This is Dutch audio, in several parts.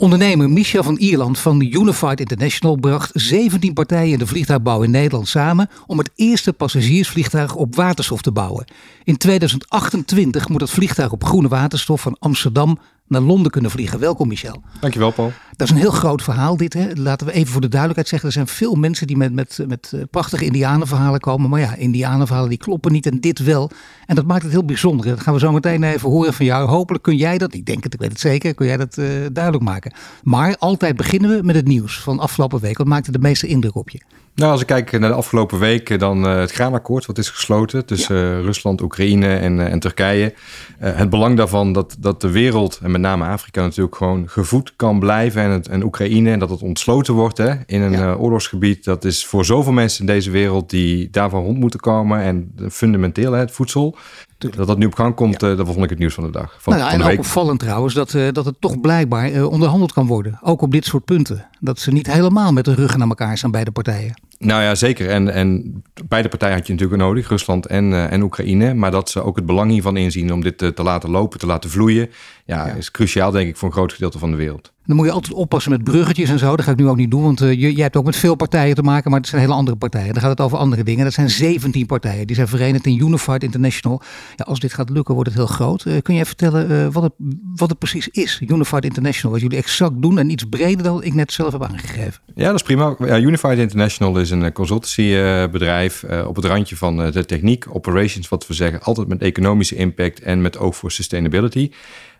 Ondernemer Michel van Ierland van Unified International bracht 17 partijen in de vliegtuigbouw in Nederland samen om het eerste passagiersvliegtuig op waterstof te bouwen. In 2028 moet het vliegtuig op groene waterstof van Amsterdam naar Londen kunnen vliegen. Welkom Michel. Dankjewel Paul. Dat is een heel groot verhaal dit. Hè? Laten we even voor de duidelijkheid zeggen. Er zijn veel mensen die met, met, met eh, prachtige indianenverhalen komen. Maar ja, indianenverhalen die kloppen niet en dit wel. En dat maakt het heel bijzonder. Dat gaan we zo meteen even horen van jou. Hopelijk kun jij dat, ik denk het, ik weet het zeker, kun jij dat uh, duidelijk maken. Maar altijd beginnen we met het nieuws van afgelopen week. Wat maakte de meeste indruk op je? Nou, als ik kijk naar de afgelopen weken, dan uh, het graanakkoord wat is gesloten tussen ja. uh, Rusland, Oekraïne en, uh, en Turkije. het belang daarvan dat, dat de wereld, en met name Afrika natuurlijk, gewoon gevoed kan blijven. En, het, en Oekraïne, en dat het ontsloten wordt hè, in een ja. oorlogsgebied. Dat is voor zoveel mensen in deze wereld die daarvan rond moeten komen. En fundamenteel, hè, het voedsel. Dat dat nu op gang komt, ja. dat vond ik het nieuws van de dag. Van, nou ja, van en ook opvallend trouwens dat, uh, dat het toch blijkbaar uh, onderhandeld kan worden. Ook op dit soort punten. Dat ze niet helemaal met de ruggen naar elkaar staan, beide partijen. Nou ja, zeker. En, en beide partijen had je natuurlijk nodig, Rusland en, uh, en Oekraïne. Maar dat ze ook het belang hiervan inzien om dit te, te laten lopen, te laten vloeien. Ja, ja, is cruciaal denk ik voor een groot gedeelte van de wereld. Dan moet je altijd oppassen met bruggetjes en zo. Dat ga ik nu ook niet doen, want uh, je, jij hebt ook met veel partijen te maken, maar het zijn hele andere partijen. Dan gaat het over andere dingen. Dat zijn 17 partijen. Die zijn verenigd in Unified International. Ja, als dit gaat lukken, wordt het heel groot. Uh, kun jij vertellen uh, wat, het, wat het precies is, Unified International? Wat jullie exact doen en iets breder dan ik net zelf heb aangegeven. Ja, dat is prima. Ja, Unified International is een consultancybedrijf op het randje van de techniek, operations, wat we zeggen, altijd met economische impact en met oog voor sustainability.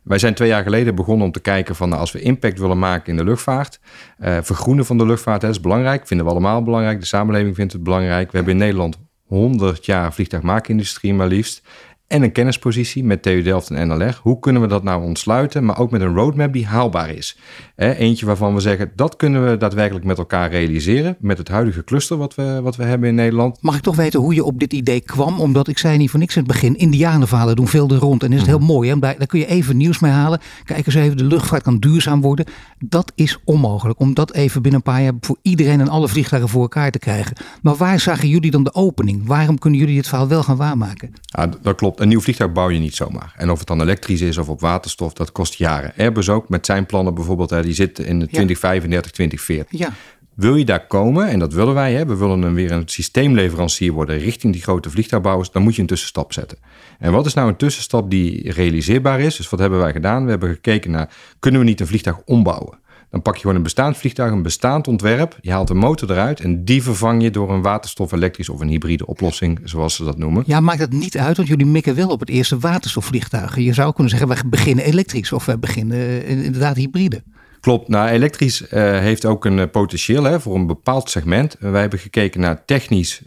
Wij zijn twee jaar geleden begonnen om te kijken van nou, als we impact willen maken in de luchtvaart. Vergroenen van de luchtvaart hè, is belangrijk. Vinden we allemaal belangrijk. De samenleving vindt het belangrijk. We hebben in Nederland 100 jaar vliegtuigmaakindustrie maar liefst. En een kennispositie met TU Delft en NLR. Hoe kunnen we dat nou ontsluiten, maar ook met een roadmap die haalbaar is? Hè, eentje waarvan we zeggen, dat kunnen we daadwerkelijk met elkaar realiseren. Met het huidige cluster wat we, wat we hebben in Nederland. Mag ik toch weten hoe je op dit idee kwam? Omdat ik zei niet voor niks in het begin, indianenverhalen doen veel er rond. En is het heel mooi. Hè? Daar kun je even nieuws mee halen. Kijk eens even, de luchtvaart kan duurzaam worden. Dat is onmogelijk. Om dat even binnen een paar jaar voor iedereen en alle vliegtuigen voor elkaar te krijgen. Maar waar zagen jullie dan de opening? Waarom kunnen jullie dit verhaal wel gaan waarmaken? Ja, dat klopt. Een nieuw vliegtuig bouw je niet zomaar. En of het dan elektrisch is of op waterstof, dat kost jaren. Airbus ook met zijn plannen bijvoorbeeld, hè, die zitten in de 2035, 2040. Ja. Wil je daar komen, en dat willen wij, hè, we willen een, weer een systeemleverancier worden richting die grote vliegtuigbouwers, dan moet je een tussenstap zetten. En wat is nou een tussenstap die realiseerbaar is? Dus wat hebben wij gedaan? We hebben gekeken naar, kunnen we niet een vliegtuig ombouwen? Dan pak je gewoon een bestaand vliegtuig, een bestaand ontwerp. Je haalt de motor eruit en die vervang je door een waterstof, elektrisch of een hybride oplossing, zoals ze dat noemen. Ja, maakt het niet uit, want jullie mikken wel op het eerste waterstofvliegtuig. Je zou kunnen zeggen, wij beginnen elektrisch of wij beginnen uh, inderdaad hybride. Klopt. Nou, elektrisch uh, heeft ook een uh, potentieel hè, voor een bepaald segment. Wij hebben gekeken naar technisch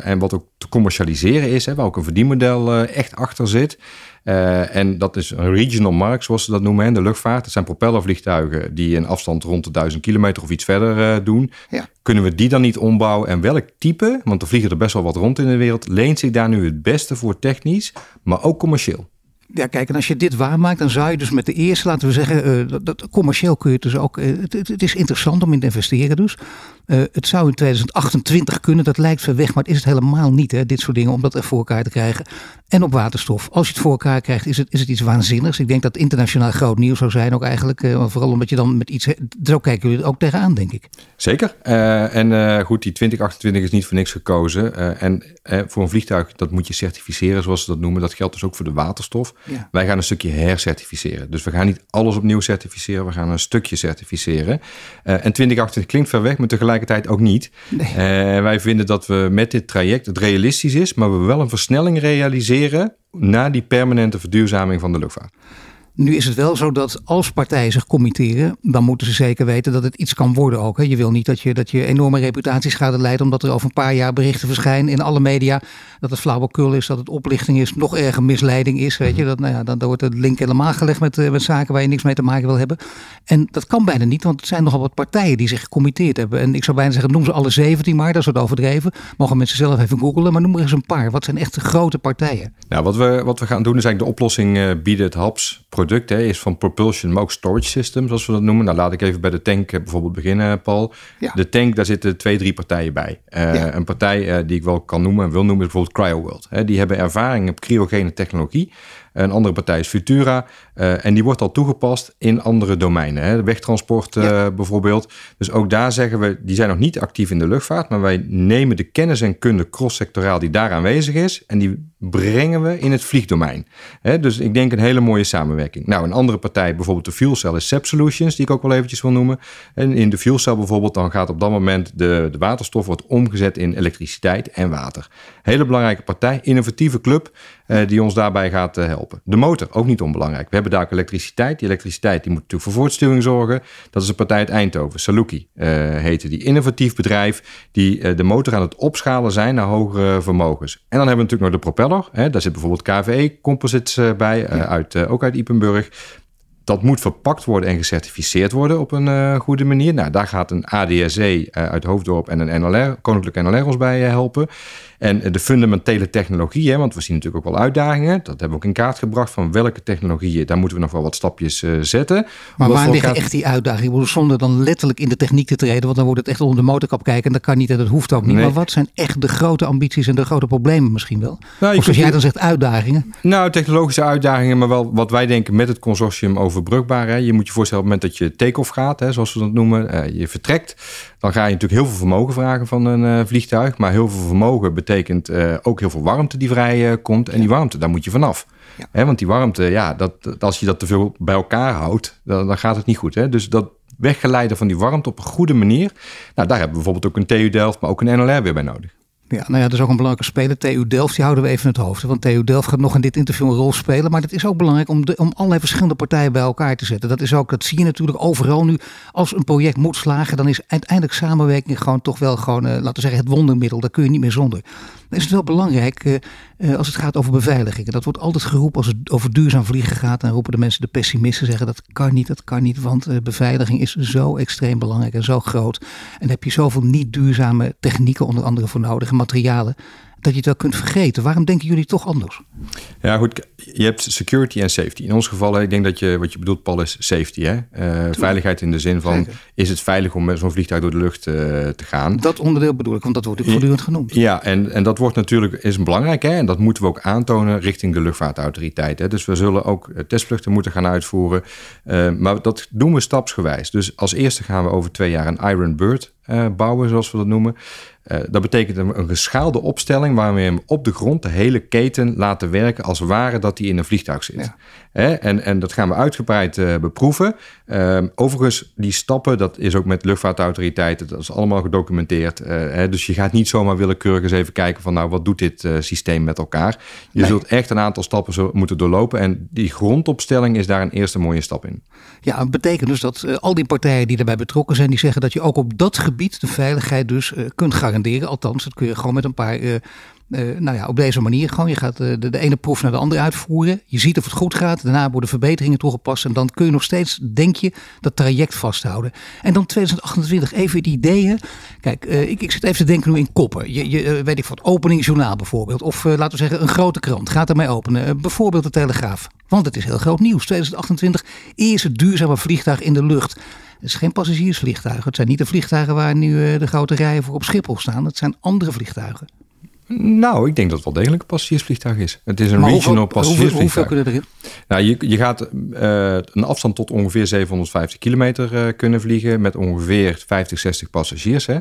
en wat ook te commercialiseren is, hè, waar ook een verdienmodel echt achter zit. Uh, en dat is een regional markt, zoals ze dat noemen in de luchtvaart. Dat zijn propellervliegtuigen die een afstand rond de 1000 kilometer of iets verder uh, doen. Ja. Kunnen we die dan niet ombouwen? En welk type, want er vliegen er best wel wat rond in de wereld, leent zich daar nu het beste voor technisch, maar ook commercieel? Ja, kijk, en als je dit waarmaakt, dan zou je dus met de eerste, laten we zeggen, uh, dat, dat, commercieel kun je dus ook. Uh, het, het, is interessant om in te investeren, dus. Uh, het zou in 2028 kunnen, dat lijkt ver weg, maar het is het helemaal niet, hè, dit soort dingen, om dat er voor elkaar te krijgen. En op waterstof. Als je het voor elkaar krijgt, is het, is het iets waanzinnigs. Ik denk dat internationaal groot nieuws zou zijn, ook eigenlijk. vooral omdat je dan met iets. Zo kijken jullie ook tegenaan, denk ik. Zeker. en goed, die 2028 is niet voor niks gekozen. en voor een vliegtuig, dat moet je certificeren, zoals ze dat noemen. Dat geldt dus ook voor de waterstof. Ja. Wij gaan een stukje hercertificeren. Dus we gaan niet alles opnieuw certificeren, we gaan een stukje certificeren. En 2028 klinkt ver weg, maar tegelijkertijd ook niet. Nee. Wij vinden dat we met dit traject het realistisch is, maar we wel een versnelling realiseren naar die permanente verduurzaming van de luchtvaart. Nu is het wel zo dat als partijen zich committeren, dan moeten ze zeker weten dat het iets kan worden ook. Hè. Je wil niet dat je, dat je enorme reputatieschade leidt, omdat er over een paar jaar berichten verschijnen in alle media dat het flauwekul is, dat het oplichting is, nog erger misleiding is. Weet je, dat, nou ja, dan, dan wordt de link helemaal gelegd met, eh, met zaken waar je niks mee te maken wil hebben. En dat kan bijna niet, want het zijn nogal wat partijen die zich gecommitteerd hebben. En ik zou bijna zeggen, noem ze alle 17 maar, dat is wat overdreven. Mogen mensen zelf even googelen, maar noem er eens een paar. Wat zijn echt de grote partijen? Nou, wat we, wat we gaan doen is eigenlijk de oplossing uh, bieden het HAPS product. Hè, is van propulsion, maar ook storage systems, zoals we dat noemen. Nou, laat ik even bij de tank eh, bijvoorbeeld beginnen, Paul. Ja. De tank, daar zitten twee, drie partijen bij. Uh, Een partij die ik wel kan noemen en wil noemen is bijvoorbeeld CryoWorld. Hè, die hebben ervaring op cryogene technologie. Een andere partij is Futura. Uh, en die wordt al toegepast in andere domeinen. Hè? Wegtransport uh, bijvoorbeeld. Dus ook daar zeggen we, die zijn nog niet actief in de luchtvaart. Maar wij nemen de kennis en kunde cross-sectoraal die daar aanwezig is. En die brengen we in het vliegdomein. Hè? Dus ik denk een hele mooie samenwerking. Nou, een andere partij, bijvoorbeeld de fuel cell, is SEP Solutions. Die ik ook wel eventjes wil noemen. En in de fuel cell bijvoorbeeld, dan gaat op dat moment de, de waterstof wordt omgezet in elektriciteit en water. Hele belangrijke partij, innovatieve club. Uh, die ons daarbij gaat helpen. De motor, ook niet onbelangrijk. We hebben daar ook elektriciteit. Die elektriciteit die moet natuurlijk voor voortstuwing zorgen. Dat is een partij uit Eindhoven, Saluki uh, heette die. Innovatief bedrijf die de motor aan het opschalen zijn naar hogere vermogens. En dan hebben we natuurlijk nog de propeller. Hè. Daar zit bijvoorbeeld KVE Composites bij, ja. uit, ook uit Ipenburg. Dat moet verpakt worden en gecertificeerd worden op een uh, goede manier. Nou, daar gaat een ADSE uh, uit Hoofddorp en een NLR, Koninklijke NLR ons bij uh, helpen. En de fundamentele technologie, hè, want we zien natuurlijk ook wel uitdagingen. Dat hebben we ook in kaart gebracht van welke technologieën. Daar moeten we nog wel wat stapjes zetten. Maar waar liggen echt die uitdagingen? Zonder dan letterlijk in de techniek te treden, want dan wordt het echt onder de motorkap kijken. En dat kan niet en dat hoeft ook niet. Nee. Maar wat zijn echt de grote ambities en de grote problemen misschien wel? Nou, of zoals jij dan zegt, uitdagingen? Nou, technologische uitdagingen, maar wel wat wij denken met het consortium over overbrugbaar. Hè. Je moet je voorstellen op het moment dat je take-off gaat, hè, zoals we dat noemen, uh, je vertrekt, dan ga je natuurlijk heel veel vermogen vragen van een vliegtuig. Maar heel veel vermogen betekent uh, ook heel veel warmte die vrij komt. En die warmte, daar moet je vanaf. Ja. Hè, want die warmte, ja, dat, als je dat te veel bij elkaar houdt, dan, dan gaat het niet goed. Hè. Dus dat weggeleiden van die warmte op een goede manier. Nou, daar hebben we bijvoorbeeld ook een TU Delft, maar ook een NLR weer bij nodig. Ja, nou ja, dat is ook een belangrijke speler. TU Delft, die houden we even in het hoofd. Want TU Delft gaat nog in dit interview een rol spelen. Maar het is ook belangrijk om, om allerlei verschillende partijen bij elkaar te zetten. Dat, is ook, dat zie je natuurlijk overal nu. Als een project moet slagen, dan is uiteindelijk samenwerking gewoon toch wel gewoon, uh, laten we zeggen, het wondermiddel. Daar kun je niet meer zonder. Dan is het wel belangrijk uh, uh, als het gaat over beveiliging. Dat wordt altijd geroepen als het over duurzaam vliegen gaat. Dan roepen de mensen, de pessimisten, zeggen dat kan niet, dat kan niet. Want beveiliging is zo extreem belangrijk en zo groot. En daar heb je zoveel niet duurzame technieken onder andere voor nodig materialen dat je het wel kunt vergeten. Waarom denken jullie toch anders? Ja, goed. Je hebt security en safety. In ons geval, ik denk dat je wat je bedoelt, Paul, is safety. Hè? Uh, veiligheid in de zin van: is het veilig om met zo'n vliegtuig door de lucht uh, te gaan? Dat onderdeel bedoel ik, want dat wordt voortdurend genoemd. Ja, en, en dat wordt natuurlijk is belangrijk. Hè? En dat moeten we ook aantonen richting de luchtvaartautoriteit. Hè? Dus we zullen ook testvluchten moeten gaan uitvoeren. Uh, maar dat doen we stapsgewijs. Dus als eerste gaan we over twee jaar een Iron Bird bouwen, zoals we dat noemen. Uh, dat betekent een, een, geschaalde opstelling waarmee we hem op de grond de hele keten laten werken als ware dat hij in een vliegtuig zit. Ja. Hè? En, en dat gaan we uitgebreid uh, beproeven. Uh, overigens, die stappen, dat is ook met luchtvaartautoriteiten, dat is allemaal gedocumenteerd. Hè? Dus je gaat niet zomaar willekeurig eens even kijken van nou, wat doet dit systeem met elkaar? Je nee. zult echt een aantal stappen moeten doorlopen en die grondopstelling is daar een eerste mooie stap in. Ja, dat betekent dus dat al die partijen die daarbij betrokken zijn, die zeggen dat je ook op dat gebied de veiligheid dus kunt garanderen Althans, dat kun je gewoon met een paar. Uh, nou ja, op deze manier gewoon. Je gaat uh, de, de, ene proef naar de andere uitvoeren. Je ziet of het goed gaat. Daarna worden verbeteringen toegepast. En dan kun je nog steeds, denk je, dat traject vasthouden. En dan 2028, even het ideeën. Kijk, ik, ik zit even te denken nu in koppen. Je, je weet ik wat, openingsjournaal bijvoorbeeld. Of laten we zeggen, een grote krant. Gaat ermee openen. bijvoorbeeld de Telegraaf. Want het is heel groot nieuws. 2028, eerste duurzame vliegtuig in de lucht. Het is geen passagiersvliegtuigen. Het zijn niet de vliegtuigen waar nu eh, de grote rijen voor op Schiphol staan. Het zijn andere vliegtuigen. Nou, ik denk dat het wel degelijk een passagiersvliegtuig is. Het is een maar regional hoeveel, passagiersvliegtuig. Hoeveel, kunnen erin? Nou, je, je gaat uh, een afstand tot ongeveer 750 kilometer uh, kunnen vliegen met ongeveer 50, 60 passagiers. Hè.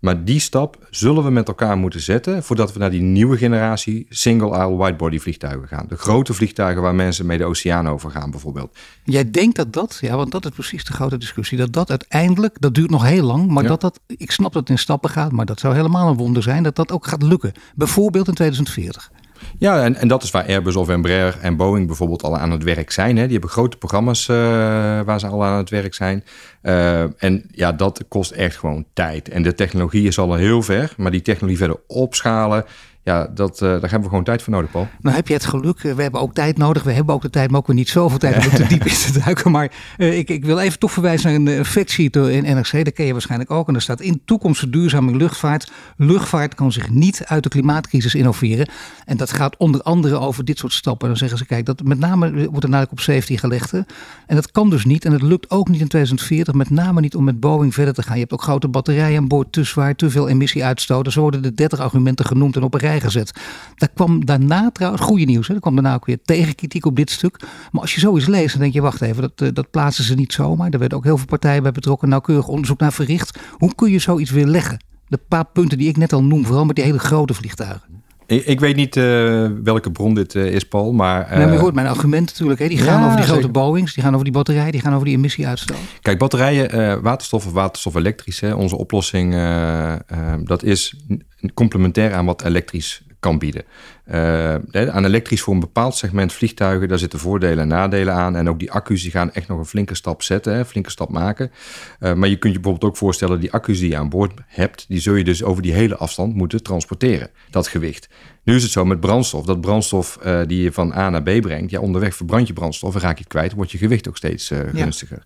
Maar die stap zullen we met elkaar moeten zetten voordat we naar die nieuwe generatie single-aisle widebody vliegtuigen gaan. De grote vliegtuigen waar mensen mee de oceaan over gaan bijvoorbeeld. Jij denkt dat dat, ja, want dat is precies de grote discussie, dat dat uiteindelijk, dat duurt nog heel lang, maar ja. dat dat, ik snap dat het in stappen gaat, maar dat zou helemaal een wonder zijn dat dat ook gaat lukken. Bijvoorbeeld in 2040. Ja, en, en dat is waar Airbus of Embraer en Boeing bijvoorbeeld al aan het werk zijn. Hè. Die hebben grote programma's uh, waar ze al aan het werk zijn. Uh, en ja, dat kost echt gewoon tijd. En de technologie is al heel ver, maar die technologie verder opschalen ja, dat, uh, daar hebben we gewoon tijd voor nodig, Paul. Nou heb je het geluk, we hebben ook tijd nodig. We hebben ook de tijd, maar ook weer niet zoveel tijd om te diep in te duiken. Maar uh, ik, ik wil even toch verwijzen naar een factsheet in NRC. Dat ken je waarschijnlijk ook. En daar staat in toekomst verduurzaming luchtvaart. Luchtvaart kan zich niet uit de klimaatcrisis innoveren. En dat gaat onder andere over dit soort stappen. Dan zeggen ze, kijk, dat met name wordt er nadruk op safety gelegd. En dat kan dus niet. En het lukt ook niet in 2040. Met name niet om met Boeing verder te gaan. Je hebt ook grote batterijen aan boord, te zwaar, te veel emissie uitstoten. Zo worden de 30 argumenten genoemd en op een rij Daar kwam daarna trouwens, goede nieuws, hè? er kwam daarna ook weer tegenkritiek op dit stuk. Maar als je zoiets leest, dan denk je, wacht even, dat, eh, dat plaatsen ze niet zomaar. Er werden ook heel veel partijen bij betrokken, nauwkeurig onderzoek naar verricht. Hoe kun je zoiets weer leggen? De paar punten die ik net al noem, vooral met die hele grote vliegtuigen. Ik, ik weet niet uh, welke bron dit uh, is, Paul, maar... Uh, nee, maar je hoort mijn argumenten natuurlijk. Hè? Die gaan ja, over die grote zeker. Boeings, die gaan over die batterij, die gaan over die emissie-uitstoot. Kijk, batterijen, waterstof of waterstof elektrisch, hè, onze oplossing, dat is complementair aan wat elektrisch kan bieden. Uh, aan elektrisch voor een bepaald segment vliegtuigen, daar zitten voordelen en nadelen aan. En ook die accu's die gaan echt nog een flinke stap zetten, een flinke stap maken. Uh, maar je kunt je bijvoorbeeld ook voorstellen, die accu's die je aan boord hebt, die zul je dus over die hele afstand moeten transporteren, dat gewicht. Nu is het zo met brandstof, dat brandstof uh, die je van A naar B brengt, ja, onderweg verbrand je brandstof en raak je het kwijt, wordt je gewicht ook steeds gunstiger.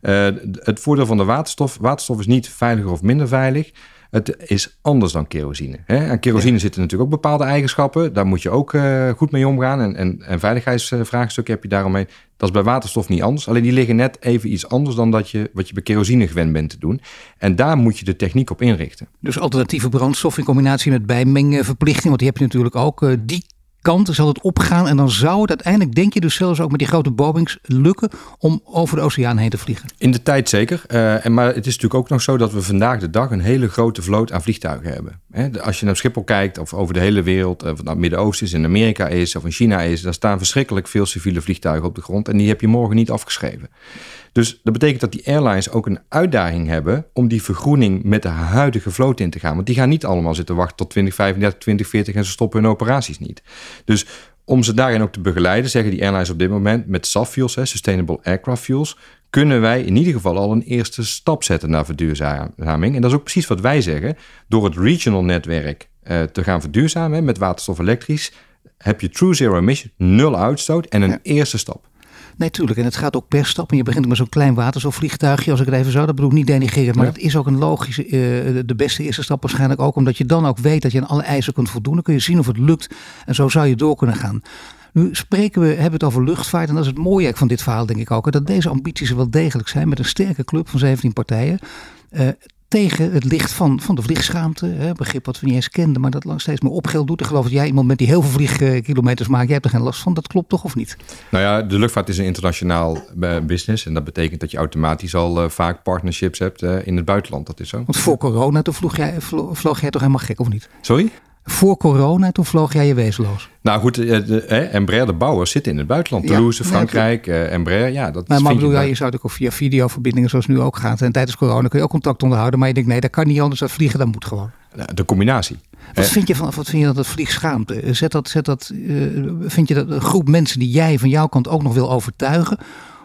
Ja. het voordeel van de waterstof, waterstof is niet veiliger of minder veilig. Het is anders dan kerosine. Hè? Aan kerosine ja. zitten natuurlijk ook bepaalde eigenschappen. Daar moet je ook uh, goed mee omgaan. En, en, en veiligheidsvraagstukken heb je daaromheen. Dat is bij waterstof niet anders. Alleen die liggen net even iets anders dan dat je, wat je bij kerosine gewend bent te doen. En daar moet je de techniek op inrichten. Dus alternatieve brandstof in combinatie met bijmengverplichting. Want die heb je natuurlijk ook. Uh, die kant zal het opgaan. En dan zou het uiteindelijk, denk je dus zelfs ook met die grote Boeings, lukken om over de oceaan heen te vliegen? In de tijd zeker. Uh, en, maar het is natuurlijk ook nog zo dat we vandaag de dag een hele grote vloot aan vliegtuigen hebben. Als je naar Schiphol kijkt of over de hele wereld, of het nou Midden-Oosten is, in Amerika is of in China is, daar staan verschrikkelijk veel civiele vliegtuigen op de grond. En die heb je morgen niet afgeschreven. Dus dat betekent dat die airlines ook een uitdaging hebben om die vergroening met de huidige vloot in te gaan. Want die gaan niet allemaal zitten wachten tot 2035, 2040 en ze stoppen hun operaties niet. Dus om ze daarin ook te begeleiden, zeggen die airlines op dit moment met SAF fuels, hè, Sustainable Aircraft Fuels, kunnen wij in ieder geval al een eerste stap zetten naar verduurzaming. En dat is ook precies wat wij zeggen. Door het regional netwerk uh, te gaan verduurzamen met waterstof elektrisch, heb je true zero emission, nul uitstoot en een ja. eerste stap. Nee, tuurlijk. En het gaat ook per stap. En je begint met zo'n klein waterstofvliegtuigje, als ik het even zo. Dat bedoel ik niet denigreren, maar ja. dat is ook een logische, uh, de beste eerste stap waarschijnlijk ook. Omdat je dan ook weet dat je aan alle eisen kunt voldoen. Dan kun je zien of het lukt. En zo zou je door kunnen gaan. Nu spreken we, hebben het over luchtvaart. En dat is het mooie van dit verhaal, denk ik ook. Dat deze ambities er wel degelijk zijn. Met een sterke club van 17 partijen. Uh, tegen het licht van, van de vliegschaamte. Hè, begrip wat we niet eens kenden, maar dat lang steeds meer opgeld doet. Ik geloof dat jij iemand met die heel veel vliegkilometers maakt. Jij hebt er geen last van. Dat klopt toch of niet? Nou ja, de luchtvaart is een internationaal eh, business. En dat betekent dat je automatisch al uh, vaak partnerships hebt uh, in het buitenland. Dat is zo. Want voor corona toen vloog jij, vloog jij toch helemaal gek of niet? Sorry? Voor corona, toen vloog jij je wezenloos. Nou goed, de, eh, Embraer, de bouwers, zitten in het buitenland. Toulouse, ja, Frankrijk, eh, Embraer, ja. Dat maar, maar bedoel, ja, je zou ook via videoverbindingen zoals nu ook gaat. En tijdens corona kun je ook contact onderhouden. Maar je denkt, nee, dat kan niet anders. Dat vliegen, dat moet gewoon. De combinatie. Wat eh. vind je van wat vind je dat het vliegschaamte? Zet dat, zet dat, uh, vind je dat een groep mensen die jij van jouw kant ook nog wil overtuigen?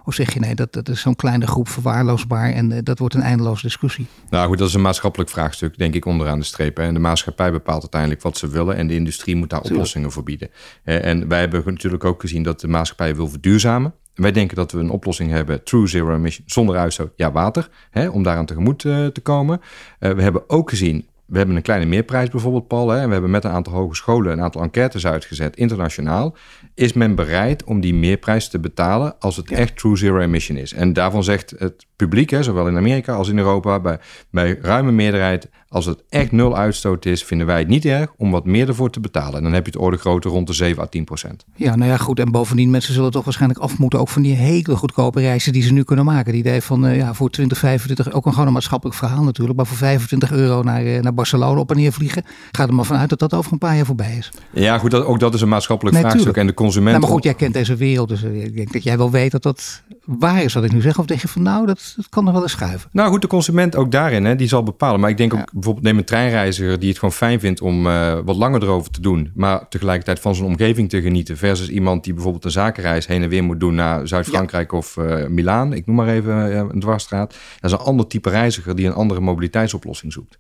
Of zeg je nee, dat, dat is zo'n kleine groep verwaarloosbaar en uh, dat wordt een eindeloze discussie? Nou goed, dat is een maatschappelijk vraagstuk, denk ik, onderaan de streep. Hè. En de maatschappij bepaalt uiteindelijk wat ze willen en de industrie moet daar Tuurlijk. oplossingen voor bieden. En wij hebben natuurlijk ook gezien dat de maatschappij wil verduurzamen. Wij denken dat we een oplossing hebben, true zero emission, zonder uitstoot, ja water, hè, om daaraan tegemoet uh, te komen. We hebben ook gezien we hebben een kleine meerprijs bijvoorbeeld, Paul. Hè, en we hebben met een aantal hogescholen een aantal enquêtes uitgezet, internationaal. Is men bereid om die meerprijs te betalen als het ja. echt true zero emission is? En daarvan zegt het publiek, hè, zowel in Amerika als in Europa, bij, bij ruime meerderheid, als het echt nul uitstoot is, vinden wij het niet erg om wat meer ervoor te betalen. En dan heb je het orde grootte rond de 7 à 10 procent. Ja, nou ja, goed. En bovendien, mensen zullen toch waarschijnlijk af moeten ook van die hele goedkope reizen die ze nu kunnen maken. Die idee van uh, ja, voor 20, 25, ook een gewoon een maatschappelijk verhaal natuurlijk, maar voor 25 euro naar, uh, naar Barcelona op en neer vliegen. Ga er maar vanuit dat dat over een paar jaar voorbij is. Ja, goed, dat, ook dat is een maatschappelijk Nee, vraagstuk. tuurlijk. En de consument. Nou, maar goed, jij kent deze wereld, dus eh, ik denk dat jij wel weet dat dat waar is wat ik nu zeg. Of denk je van nou, dat, dat kan er wel eens schuiven. Nou goed, de consument ook daarin, hè, die zal bepalen. Maar ik denk ook bijvoorbeeld neem een treinreiziger die het gewoon fijn vindt om eh, wat langer erover te doen, maar tegelijkertijd van zijn omgeving te genieten. Versus iemand die bijvoorbeeld een zakenreis heen en weer moet doen naar Zuid-Frankrijk of eh Milaan. Ik noem maar even een dwarsstraat. Dat is een ander type reiziger die een andere mobiliteitsoplossing zoekt.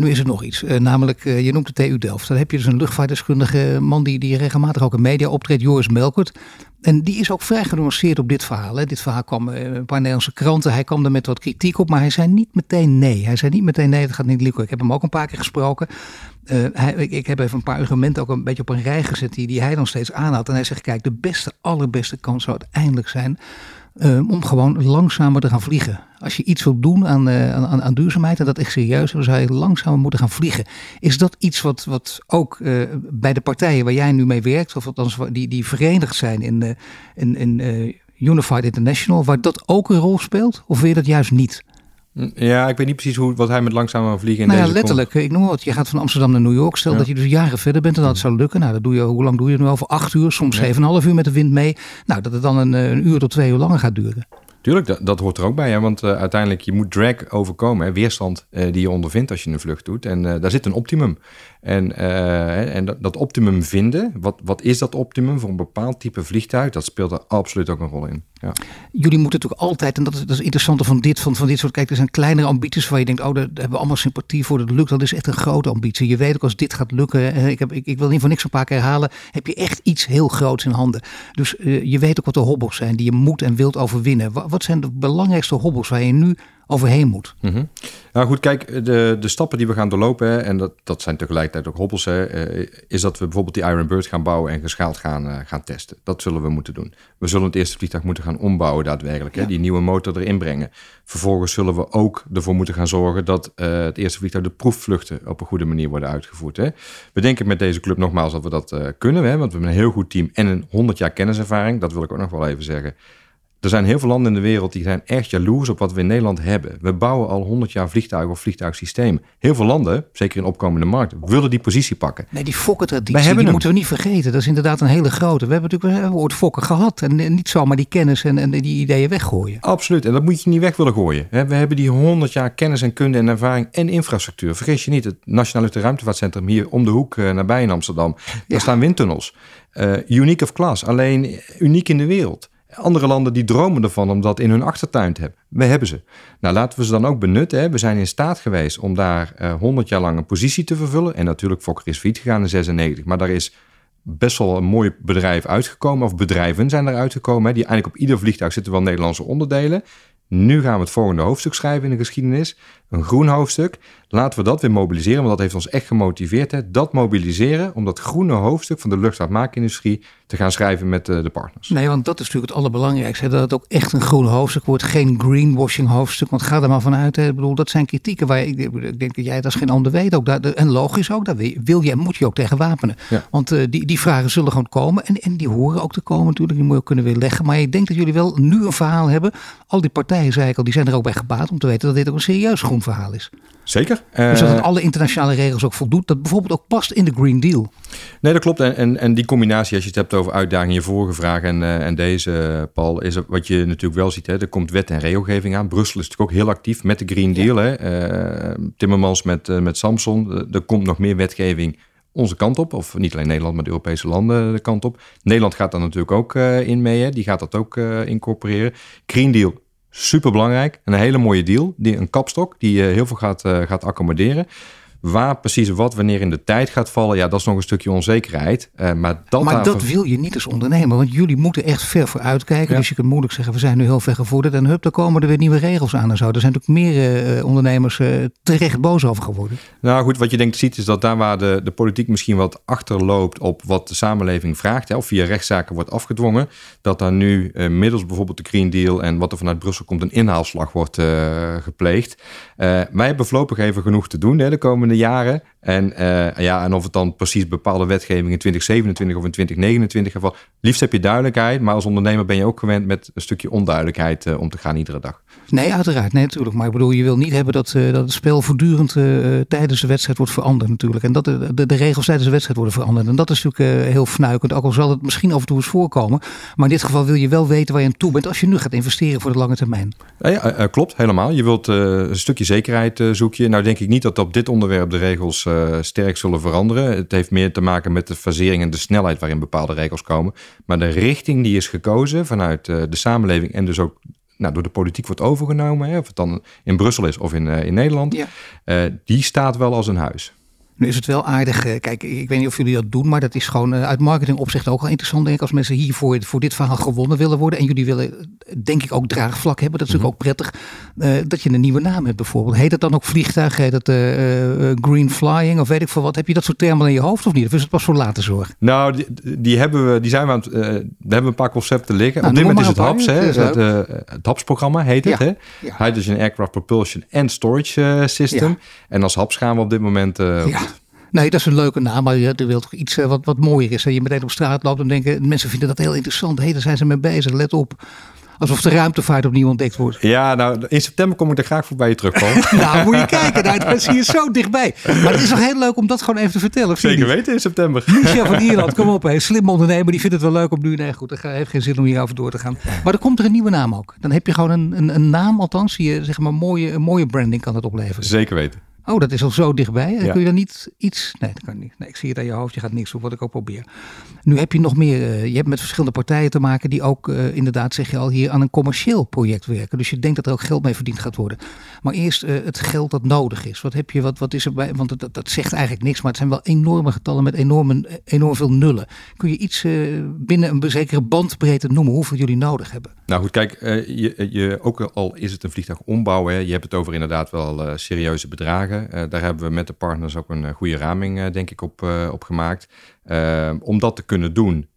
Nu is er nog iets, eh, namelijk eh, je noemt de TU Delft. Daar heb je dus een luchtvaartdeskundige man die, die regelmatig ook in media optreedt, Joris Melkert. En die is ook vrij genuanceerd op dit verhaal. Hè. Dit verhaal kwam eh, een paar Nederlandse kranten. Hij kwam er met wat kritiek op, maar hij zei niet meteen nee. Hij zei niet meteen nee, het gaat niet lukken. Ik heb hem ook een paar keer gesproken. Eh, hij, ik, ik heb even een paar argumenten ook een beetje op een rij gezet die, die hij dan steeds aanhaalt. En hij zegt, kijk, de beste, allerbeste kans zou uiteindelijk zijn eh, om gewoon langzamer te gaan vliegen. Als je iets wilt doen aan, eh, aan, aan duurzaamheid, en dat echt serieus, dan zou je langzamer moeten gaan vliegen. Is dat iets wat, wat ook eh, bij de partijen waar jij nu mee werkt, of althans die, die verenigd zijn in, eh, in, in Unified International, waar dat ook een rol speelt? Of wil je dat juist niet? Ja, ik weet niet precies hoe, wat hij met langzamer vliegen in nou ja, deze letterlijk. Ik noem wat. Je gaat van Amsterdam naar New York. Stel Ja. dat je dus jaren verder bent en dat zou lukken. Nou, dat doe je, hoe lang doe je het nu over? Acht uur, soms Ja. zeven en een half uur met de wind mee. Nou, dat het dan een, eh, een uur tot twee uur langer gaat duren. Tuurlijk, dat, dat hoort er ook bij. Hè? Want eh, uiteindelijk, je moet drag overkomen. Hè? Weerstand eh, die je ondervindt als je een vlucht doet. En daar zit een optimum. En, eh, en dat, dat optimum vinden, wat, wat is dat optimum voor een bepaald type vliegtuig? Dat speelt er absoluut ook een rol in. Ja. Jullie moeten natuurlijk altijd, en dat is, het interessante van dit, van, van dit soort, kijk, er zijn kleinere ambities waar je denkt, oh, daar hebben we allemaal sympathie voor, dat lukt. Dat is echt een grote ambitie. Je weet ook als dit gaat lukken, ik, heb, ik, ik wil niet voor niks een paar keer herhalen, heb je echt iets heel groots in handen. Dus eh, je weet ook wat de hobbels zijn die je moet en wilt overwinnen. Wat, wat zijn de belangrijkste hobbels waar je nu overheen moet? Mhm. Nou goed, kijk, de, de stappen die we gaan doorlopen, hè, en dat, dat zijn tegelijkertijd ook hobbels, hè, eh, is dat we bijvoorbeeld die Iron Bird gaan bouwen en geschaald gaan, eh, gaan testen. Dat zullen we moeten doen. We zullen het eerste vliegtuig moeten gaan ombouwen daadwerkelijk, hè, die nieuwe motor erin brengen. Vervolgens zullen we ook ervoor moeten gaan zorgen dat eh, het eerste vliegtuig de proefvluchten op een goede manier worden uitgevoerd. Hè. We denken met deze club nogmaals dat we dat kunnen, hè, want we hebben een heel goed team en een 100 jaar kenniservaring. Dat wil ik ook nog wel even zeggen. Er zijn heel veel landen in de wereld die zijn echt jaloers op wat we in Nederland hebben. We bouwen al 100 jaar vliegtuigen of vliegtuigsystemen. Heel veel landen, zeker in opkomende markten, willen die positie pakken. Nee, die Wij die hem. moeten we niet vergeten. Dat is inderdaad een hele grote. We hebben natuurlijk we hebben ooit fokken gehad en, niet zomaar die kennis en, en die ideeën weggooien. Absoluut, en dat moet je niet weg willen gooien. We hebben die 100 jaar kennis en kunde en ervaring en infrastructuur. Vergeet je niet, het Nationaal Ruimtevaartcentrum hier om de hoek eh, nabij in Amsterdam. Daar Ja. staan windtunnels. Eh unique of class, alleen uniek in de wereld. Andere landen die dromen ervan om dat in hun achtertuin te hebben. We hebben ze. Nou, laten we ze dan ook benutten. Hè. We zijn in staat geweest om daar eh 100 jaar lang een positie te vervullen. En natuurlijk, Fokker is failliet gegaan in 96. Maar daar is best wel een mooi bedrijf uitgekomen. Of bedrijven zijn eruit gekomen. Die eigenlijk op ieder vliegtuig zitten wel Nederlandse onderdelen. Nu gaan we het volgende hoofdstuk schrijven in de geschiedenis. Een groen hoofdstuk. Laten we dat weer mobiliseren, want dat heeft ons echt gemotiveerd. Hè? Dat mobiliseren om dat groene hoofdstuk van de luchtvaartmaakindustrie te gaan schrijven met eh, de partners. Nee, want dat is natuurlijk het allerbelangrijkste. hè, Dat het ook echt een groen hoofdstuk wordt. Geen greenwashing hoofdstuk. Want ga er maar vanuit. Hè. Ik bedoel, dat zijn kritieken waar ik, ik denk dat jij het als geen ander weet. Ook daar, en logisch ook. Daar wil je, en moet je ook tegen wapenen. Ja. Want eh, die, die vragen zullen gewoon komen. En, en die horen ook te komen natuurlijk. Die moet je ook kunnen weerleggen. Maar ik denk dat jullie wel nu een verhaal hebben. Al die partijen, zei ik al, die zijn er ook bij gebaat. Om te weten dat dit ook een serieus groen verhaal is. Zeker. Dus dat Eh, het alle internationale regels ook voldoet. Dat bijvoorbeeld ook past in de Green Deal. Nee, dat klopt. En, en, en die combinatie, als je het hebt over uitdagingen, je vorige vraag en, eh, en deze, eh, Paul, is wat je natuurlijk wel ziet. Hè, er komt wet en regelgeving aan. Brussel is natuurlijk ook heel actief met de Green Deal. Hè. Eh, Timmermans met, eh, met Samson. Eh, er komt nog meer wetgeving onze kant op. Of niet alleen Nederland, maar de Europese landen de kant op. Nederland gaat daar natuurlijk ook eh, in mee. Hè. Die gaat dat ook eh, incorporeren. Green Deal, super belangrijk. Een hele mooie deal. Die, een kapstok die eh, heel veel gaat, eh, gaat accommoderen. Waar precies wat wanneer in de tijd gaat vallen, ja, dat is nog een stukje onzekerheid. Eh, maar dat, maar dat wil je niet als ondernemer, want jullie moeten echt ver vooruit kijken. Ja. Dus je kunt moeilijk zeggen, we zijn nu heel ver gevorderd en hup, dan komen er weer nieuwe regels aan en zo. Er zijn natuurlijk meer eh, ondernemers eh, terecht boos over geworden. Nou goed, wat je denk ik ziet is dat daar waar de, de politiek misschien wat achterloopt op wat de samenleving vraagt, hè, of via rechtszaken wordt afgedwongen, dat daar nu middels bijvoorbeeld de Green Deal en wat er vanuit Brussel komt, een inhaalslag wordt gepleegd. Wij hebben voorlopig even genoeg te doen hè, de komende komende jaren. En, uh, ja, en of het dan precies bepaalde wetgeving in 2027 of in 2029 geval. Liefst heb je duidelijkheid, maar als ondernemer ben je ook gewend met een stukje onduidelijkheid uh, om te gaan iedere dag. Nee, uiteraard. Nee, natuurlijk. Maar ik bedoel, je wil niet hebben dat, uh, dat het spel voortdurend tijdens de wedstrijd wordt veranderd natuurlijk. En dat de, de, de, regels tijdens de wedstrijd worden veranderd. En dat is natuurlijk heel fnuikend. Ook al zal het misschien af en toe eens voorkomen. Maar in dit geval wil je wel weten waar je aan toe bent als je nu gaat investeren voor de lange termijn. Ja, ja klopt. Helemaal. Je wilt een stukje zekerheid zoek je. Nou denk ik niet dat op dit onderwerp de regels uh, sterk zullen veranderen. Het heeft meer te maken met de fasering en de snelheid waarin bepaalde regels komen. Maar de richting die is gekozen vanuit uh, de samenleving en dus ook nou, door de politiek wordt overgenomen, hè, of het dan in Brussel is of in, uh, in Nederland, ja. die staat wel als een huis. Nu is het wel aardig. Eh, kijk, ik weet niet of jullie dat doen, maar dat is gewoon uh, uit marketingopzicht ook wel interessant. Denk ik, als mensen hier voor, voor dit verhaal gewonnen willen worden. En jullie willen, denk ik, ook draagvlak hebben. Dat is natuurlijk mhm. ook prettig. Uh, dat je een nieuwe naam hebt, bijvoorbeeld. Heet dat dan ook vliegtuig? Heet dat green flying? Of weet ik veel wat? Heb je dat soort termen in je hoofd of niet? Of is het pas voor later zorg? Nou, die, die, hebben we, die zijn we aan het, we hebben een paar concepten liggen. Nou, op dit moment is het HAPS, hè, het, het HAPS-programma heet het. Hè? Ja. Hydrogen Aircraft Propulsion and Storage System. En als HAPS gaan we op dit moment Nee, dat is een leuke naam, maar je wilt toch iets eh, wat, wat mooier is. En je meteen op straat loopt en denken, mensen vinden dat heel interessant. Hé, hey, daar zijn ze mee bezig, let op. Alsof de ruimtevaart opnieuw ontdekt wordt. Ja, nou, in september kom ik er graag voorbij je terugkomen. nou, moet je kijken. Nou, dat zie je zo dichtbij. Maar het is nog heel leuk om dat gewoon even te vertellen. Zeker weten in september. Michel van Ierland, kom op. Een slim ondernemer, die vindt het wel leuk om nu... Nee, goed, dat heeft geen zin om hierover door te gaan. Maar dan komt er een nieuwe naam ook. Dan heb je gewoon een, een, een naam, althans, je, zeg maar, mooie, een mooie branding kan het opleveren. Zeker weten. Oh, dat is al zo dichtbij. Ja. Kun je dan niet iets. Nee, dat kan niet. Nee, ik zie het aan je hoofd. Je gaat niks doen, wat ik ook probeer. Nu heb je nog meer. Uh, je hebt met verschillende partijen te maken die ook uh, inderdaad, zeg je al, hier aan een commercieel project werken. Dus je denkt dat er ook geld mee verdiend gaat worden. Maar eerst uh, het geld dat nodig is. Wat heb je, wat, wat is er bij? Want dat, dat zegt eigenlijk niks, maar het zijn wel enorme getallen met enorme, enorm veel nullen. Kun je iets binnen een zekere bandbreedte noemen hoeveel jullie nodig hebben? Nou goed, kijk, je, je, ook al is het een vliegtuig ombouwen, hè, je hebt het over inderdaad wel serieuze bedragen. Uh, daar hebben we met de partners ook een goede raming, uh, denk ik, op, op gemaakt. om dat te kunnen doen,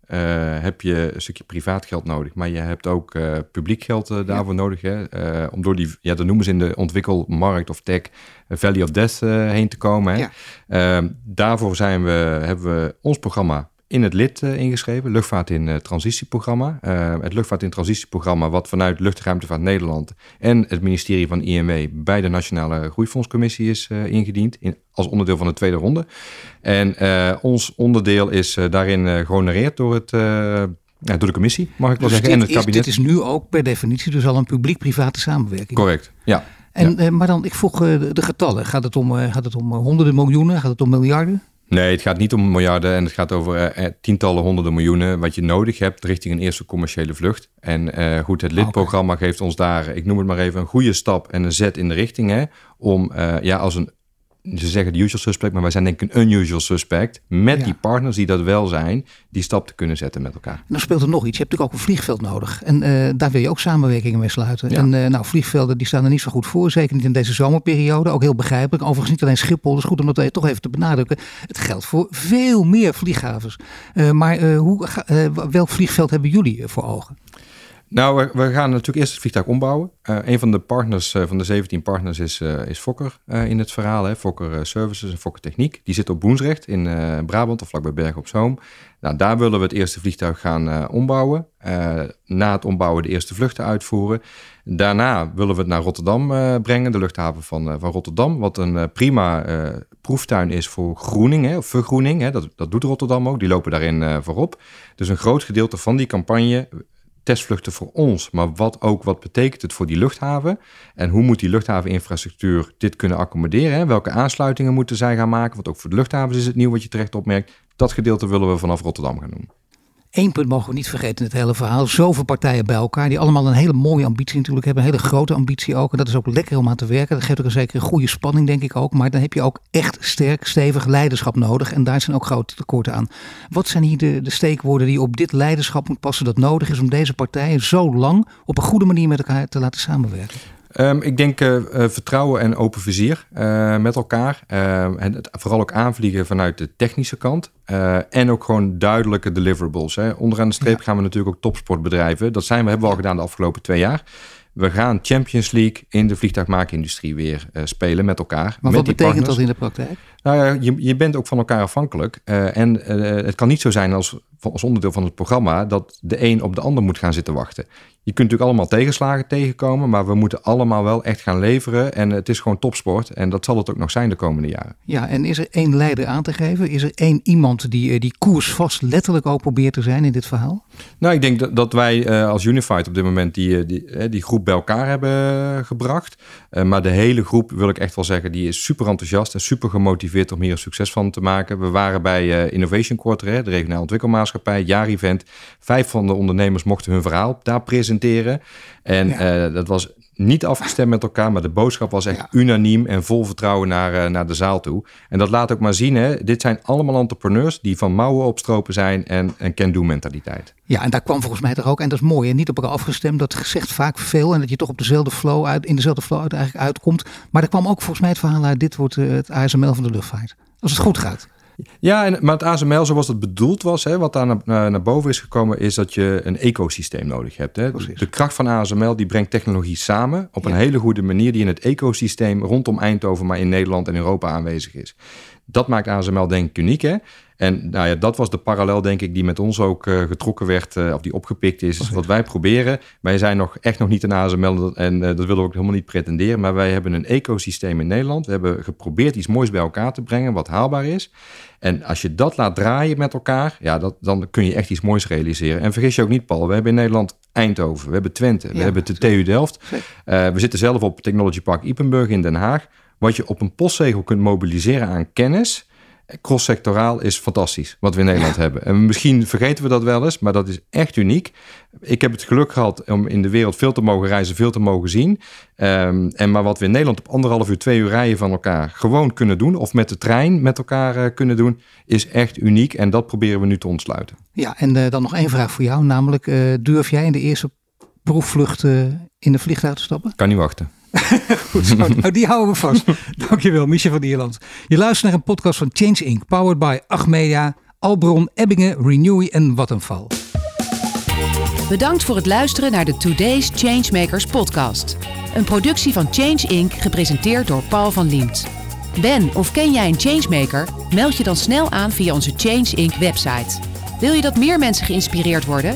heb je een stukje privaat geld nodig. Maar je hebt ook publiek geld daarvoor ja. nodig. Hè? om door die, ja, dat noemen ze in de ontwikkelmarkt of tech, Valley of Death heen te komen. Hè? Ja. daarvoor zijn we, hebben we ons programma in het lid uh, ingeschreven, Luchtvaart in uh, Transitieprogramma. Uh, het Luchtvaart in Transitieprogramma, wat vanuit Luchtruimtevaart Nederland en het ministerie van IMW bij de Nationale Groeifondscommissie is ingediend, in, als onderdeel van de tweede ronde. En ons onderdeel is daarin gehonoreerd door het. Ja, door de commissie, mag ik wel dus zeggen, en het is, kabinet. Dit is nu ook per definitie dus al een publiek-private samenwerking. Correct, ja. En, ja. maar dan, ik vroeg de getallen. Gaat het, om, gaat het om honderden miljoenen? Gaat het om miljarden? Nee, het gaat niet om miljarden en het gaat over eh, eh, tientallen, honderden miljoenen wat je nodig hebt richting een eerste commerciële vlucht. En uh, goed, het lidprogramma geeft ons daar, ik noem het maar even, een goede stap en een zet in de richting hè, om uh, ja, als een ze zeggen de usual suspect, maar wij zijn denk ik een unusual suspect. Met die partners die dat wel zijn, die stap te kunnen zetten met elkaar. Dan speelt er nog iets. Je hebt natuurlijk ook een vliegveld nodig. En uh, daar wil je ook samenwerkingen mee sluiten. Ja. En uh, nou, vliegvelden die staan er niet zo goed voor. Zeker niet in deze zomerperiode. Ook heel begrijpelijk. Overigens niet alleen Schiphol. is goed om dat toch even te benadrukken. Het geldt voor veel meer vlieghavens. Uh, maar hoe, welk vliegveld hebben jullie voor ogen? Nou, we, gaan natuurlijk eerst het vliegtuig ombouwen. Uh, een van de partners, uh, van de 17 partners, is, uh, is Fokker in het verhaal. Hè? Fokker Services en Fokker Techniek. Die zit op Boensrecht in Brabant of vlakbij Bergen op Zoom. Nou, daar willen we het eerste vliegtuig gaan ombouwen. na het ombouwen de eerste vluchten uitvoeren. Daarna willen we het naar Rotterdam brengen, de luchthaven van, van Rotterdam. Wat een prima proeftuin is voor groening, hè, of vergroening. Hè? Dat, dat doet Rotterdam ook, die lopen daarin voorop. Dus een groot gedeelte van die campagne testvluchten voor ons, maar wat ook wat betekent het voor die luchthaven en hoe moet die luchthaveninfrastructuur dit kunnen accommoderen? Welke aansluitingen moeten zij gaan maken? Want ook voor de luchthavens is het nieuw wat je terecht opmerkt. Dat gedeelte willen we vanaf Rotterdam gaan doen. Eén punt mogen we niet vergeten in het hele verhaal. Zoveel partijen bij elkaar die allemaal een hele mooie ambitie natuurlijk hebben. Een hele grote ambitie ook. En dat is ook lekker om aan te werken. Dat geeft ook een zekere goede spanning denk ik ook. Maar dan heb je ook echt sterk, stevig leiderschap nodig. En daar zijn ook grote tekorten aan. Wat zijn hier de, de steekwoorden die op dit leiderschap moet passen dat nodig is om deze partijen zo lang op een goede manier met elkaar te laten samenwerken? Um, ik denk uh, vertrouwen en open vizier uh, met elkaar. Ehm, en het, vooral ook aanvliegen vanuit de technische kant. en ook gewoon duidelijke deliverables. Hè. Onderaan de streep ja. gaan we natuurlijk ook topsportbedrijven. Dat zijn we, hebben we al gedaan de afgelopen twee jaar. we gaan Champions League in de vliegtuigmaakindustrie weer spelen met elkaar. Maar met wat betekent dat in de praktijk? Nou ja, je, je bent ook van elkaar afhankelijk. En het kan niet zo zijn als, als onderdeel van het programma dat de een op de ander moet gaan zitten wachten. Je kunt natuurlijk allemaal tegenslagen tegenkomen, maar we moeten allemaal wel echt gaan leveren. En het is gewoon topsport en dat zal het ook nog zijn de komende jaren. Ja, en is er één leider aan te geven? Is er één iemand die die koers vast letterlijk ook probeert te zijn in dit verhaal? Nou, ik denk dat, dat wij uh, als Unified op dit moment die, die, die groep bij elkaar hebben gebracht. Maar de hele groep, wil ik echt wel zeggen, die is super enthousiast en super gemotiveerd om hier een succes van te maken. We waren bij Innovation Quarter, de regionale ontwikkelmaatschappij, jaar-event. Vijf van de ondernemers mochten hun verhaal daar presenteren. En ja. dat was niet afgestemd met elkaar, maar de boodschap was echt ja. unaniem en vol vertrouwen naar, uh, naar de zaal toe. En dat laat ook maar zien, hè, dit zijn allemaal entrepreneurs die van mouwen opstropen zijn en een can-do mentaliteit. Ja, en daar kwam volgens mij toch ook, en dat is mooi, en niet op elkaar afgestemd, dat zegt vaak veel en dat je toch op dezelfde flow uit, in dezelfde flow uit eigenlijk uitkomt. Maar er kwam ook volgens mij het verhaal uit, dit wordt uh, het ASML van de luchtvaart. Als het goed gaat. Ja, en, maar het ASML zoals het bedoeld was, hè, wat daar naar, naar, boven is gekomen, is dat je een ecosysteem nodig hebt. Hè. De kracht van ASML die brengt technologie samen op ja. een hele goede manier die in het ecosysteem rondom Eindhoven, maar in Nederland en Europa aanwezig is. Dat maakt ASML denk ik uniek. Hè? En nou ja, dat was de parallel, denk ik, die met ons ook uh, getrokken werd, uh, of die opgepikt is. Okay. Wat wij proberen. Wij zijn nog echt nog niet een ASML en uh, dat willen we ook helemaal niet pretenderen. Maar wij hebben een ecosysteem in Nederland. We hebben geprobeerd iets moois bij elkaar te brengen, wat haalbaar is. En als je dat laat draaien met elkaar, ja, dat, dan kun je echt iets moois realiseren. En vergis je ook niet, Paul, we hebben in Nederland Eindhoven, we hebben Twente, we ja, hebben de TU Delft. we zitten zelf op Technology Park Ipenburg in Den Haag. Wat je op een postzegel kunt mobiliseren aan kennis cross-sectoraal is fantastisch, wat we in Nederland ja. hebben. En misschien vergeten we dat wel eens, maar dat is echt uniek. Ik heb het geluk gehad om in de wereld veel te mogen reizen, veel te mogen zien. Um, en maar wat we in Nederland op anderhalf uur, twee uur rijden van elkaar gewoon kunnen doen, of met de trein met elkaar uh, kunnen doen, is echt uniek. En dat proberen we nu te ontsluiten. Ja, en uh, dan nog één vraag voor jou, namelijk uh, durf jij in de eerste proefvlucht in de vliegtuig te stappen? Kan niet wachten. Goed zo, nou die houden we vast. Dankjewel, Michel van Ierland. Je luistert naar een podcast van Change Inc. Powered by Achmedia, Albron, Ebbingen, Renewy en Vattenfall. Bedankt voor het luisteren naar de Today's Changemakers podcast. Een productie van Change Inc. gepresenteerd door Paul van Liemt. Ben of ken jij een changemaker? Meld je dan snel aan via onze Change Inc. website. Wil je dat meer mensen geïnspireerd worden?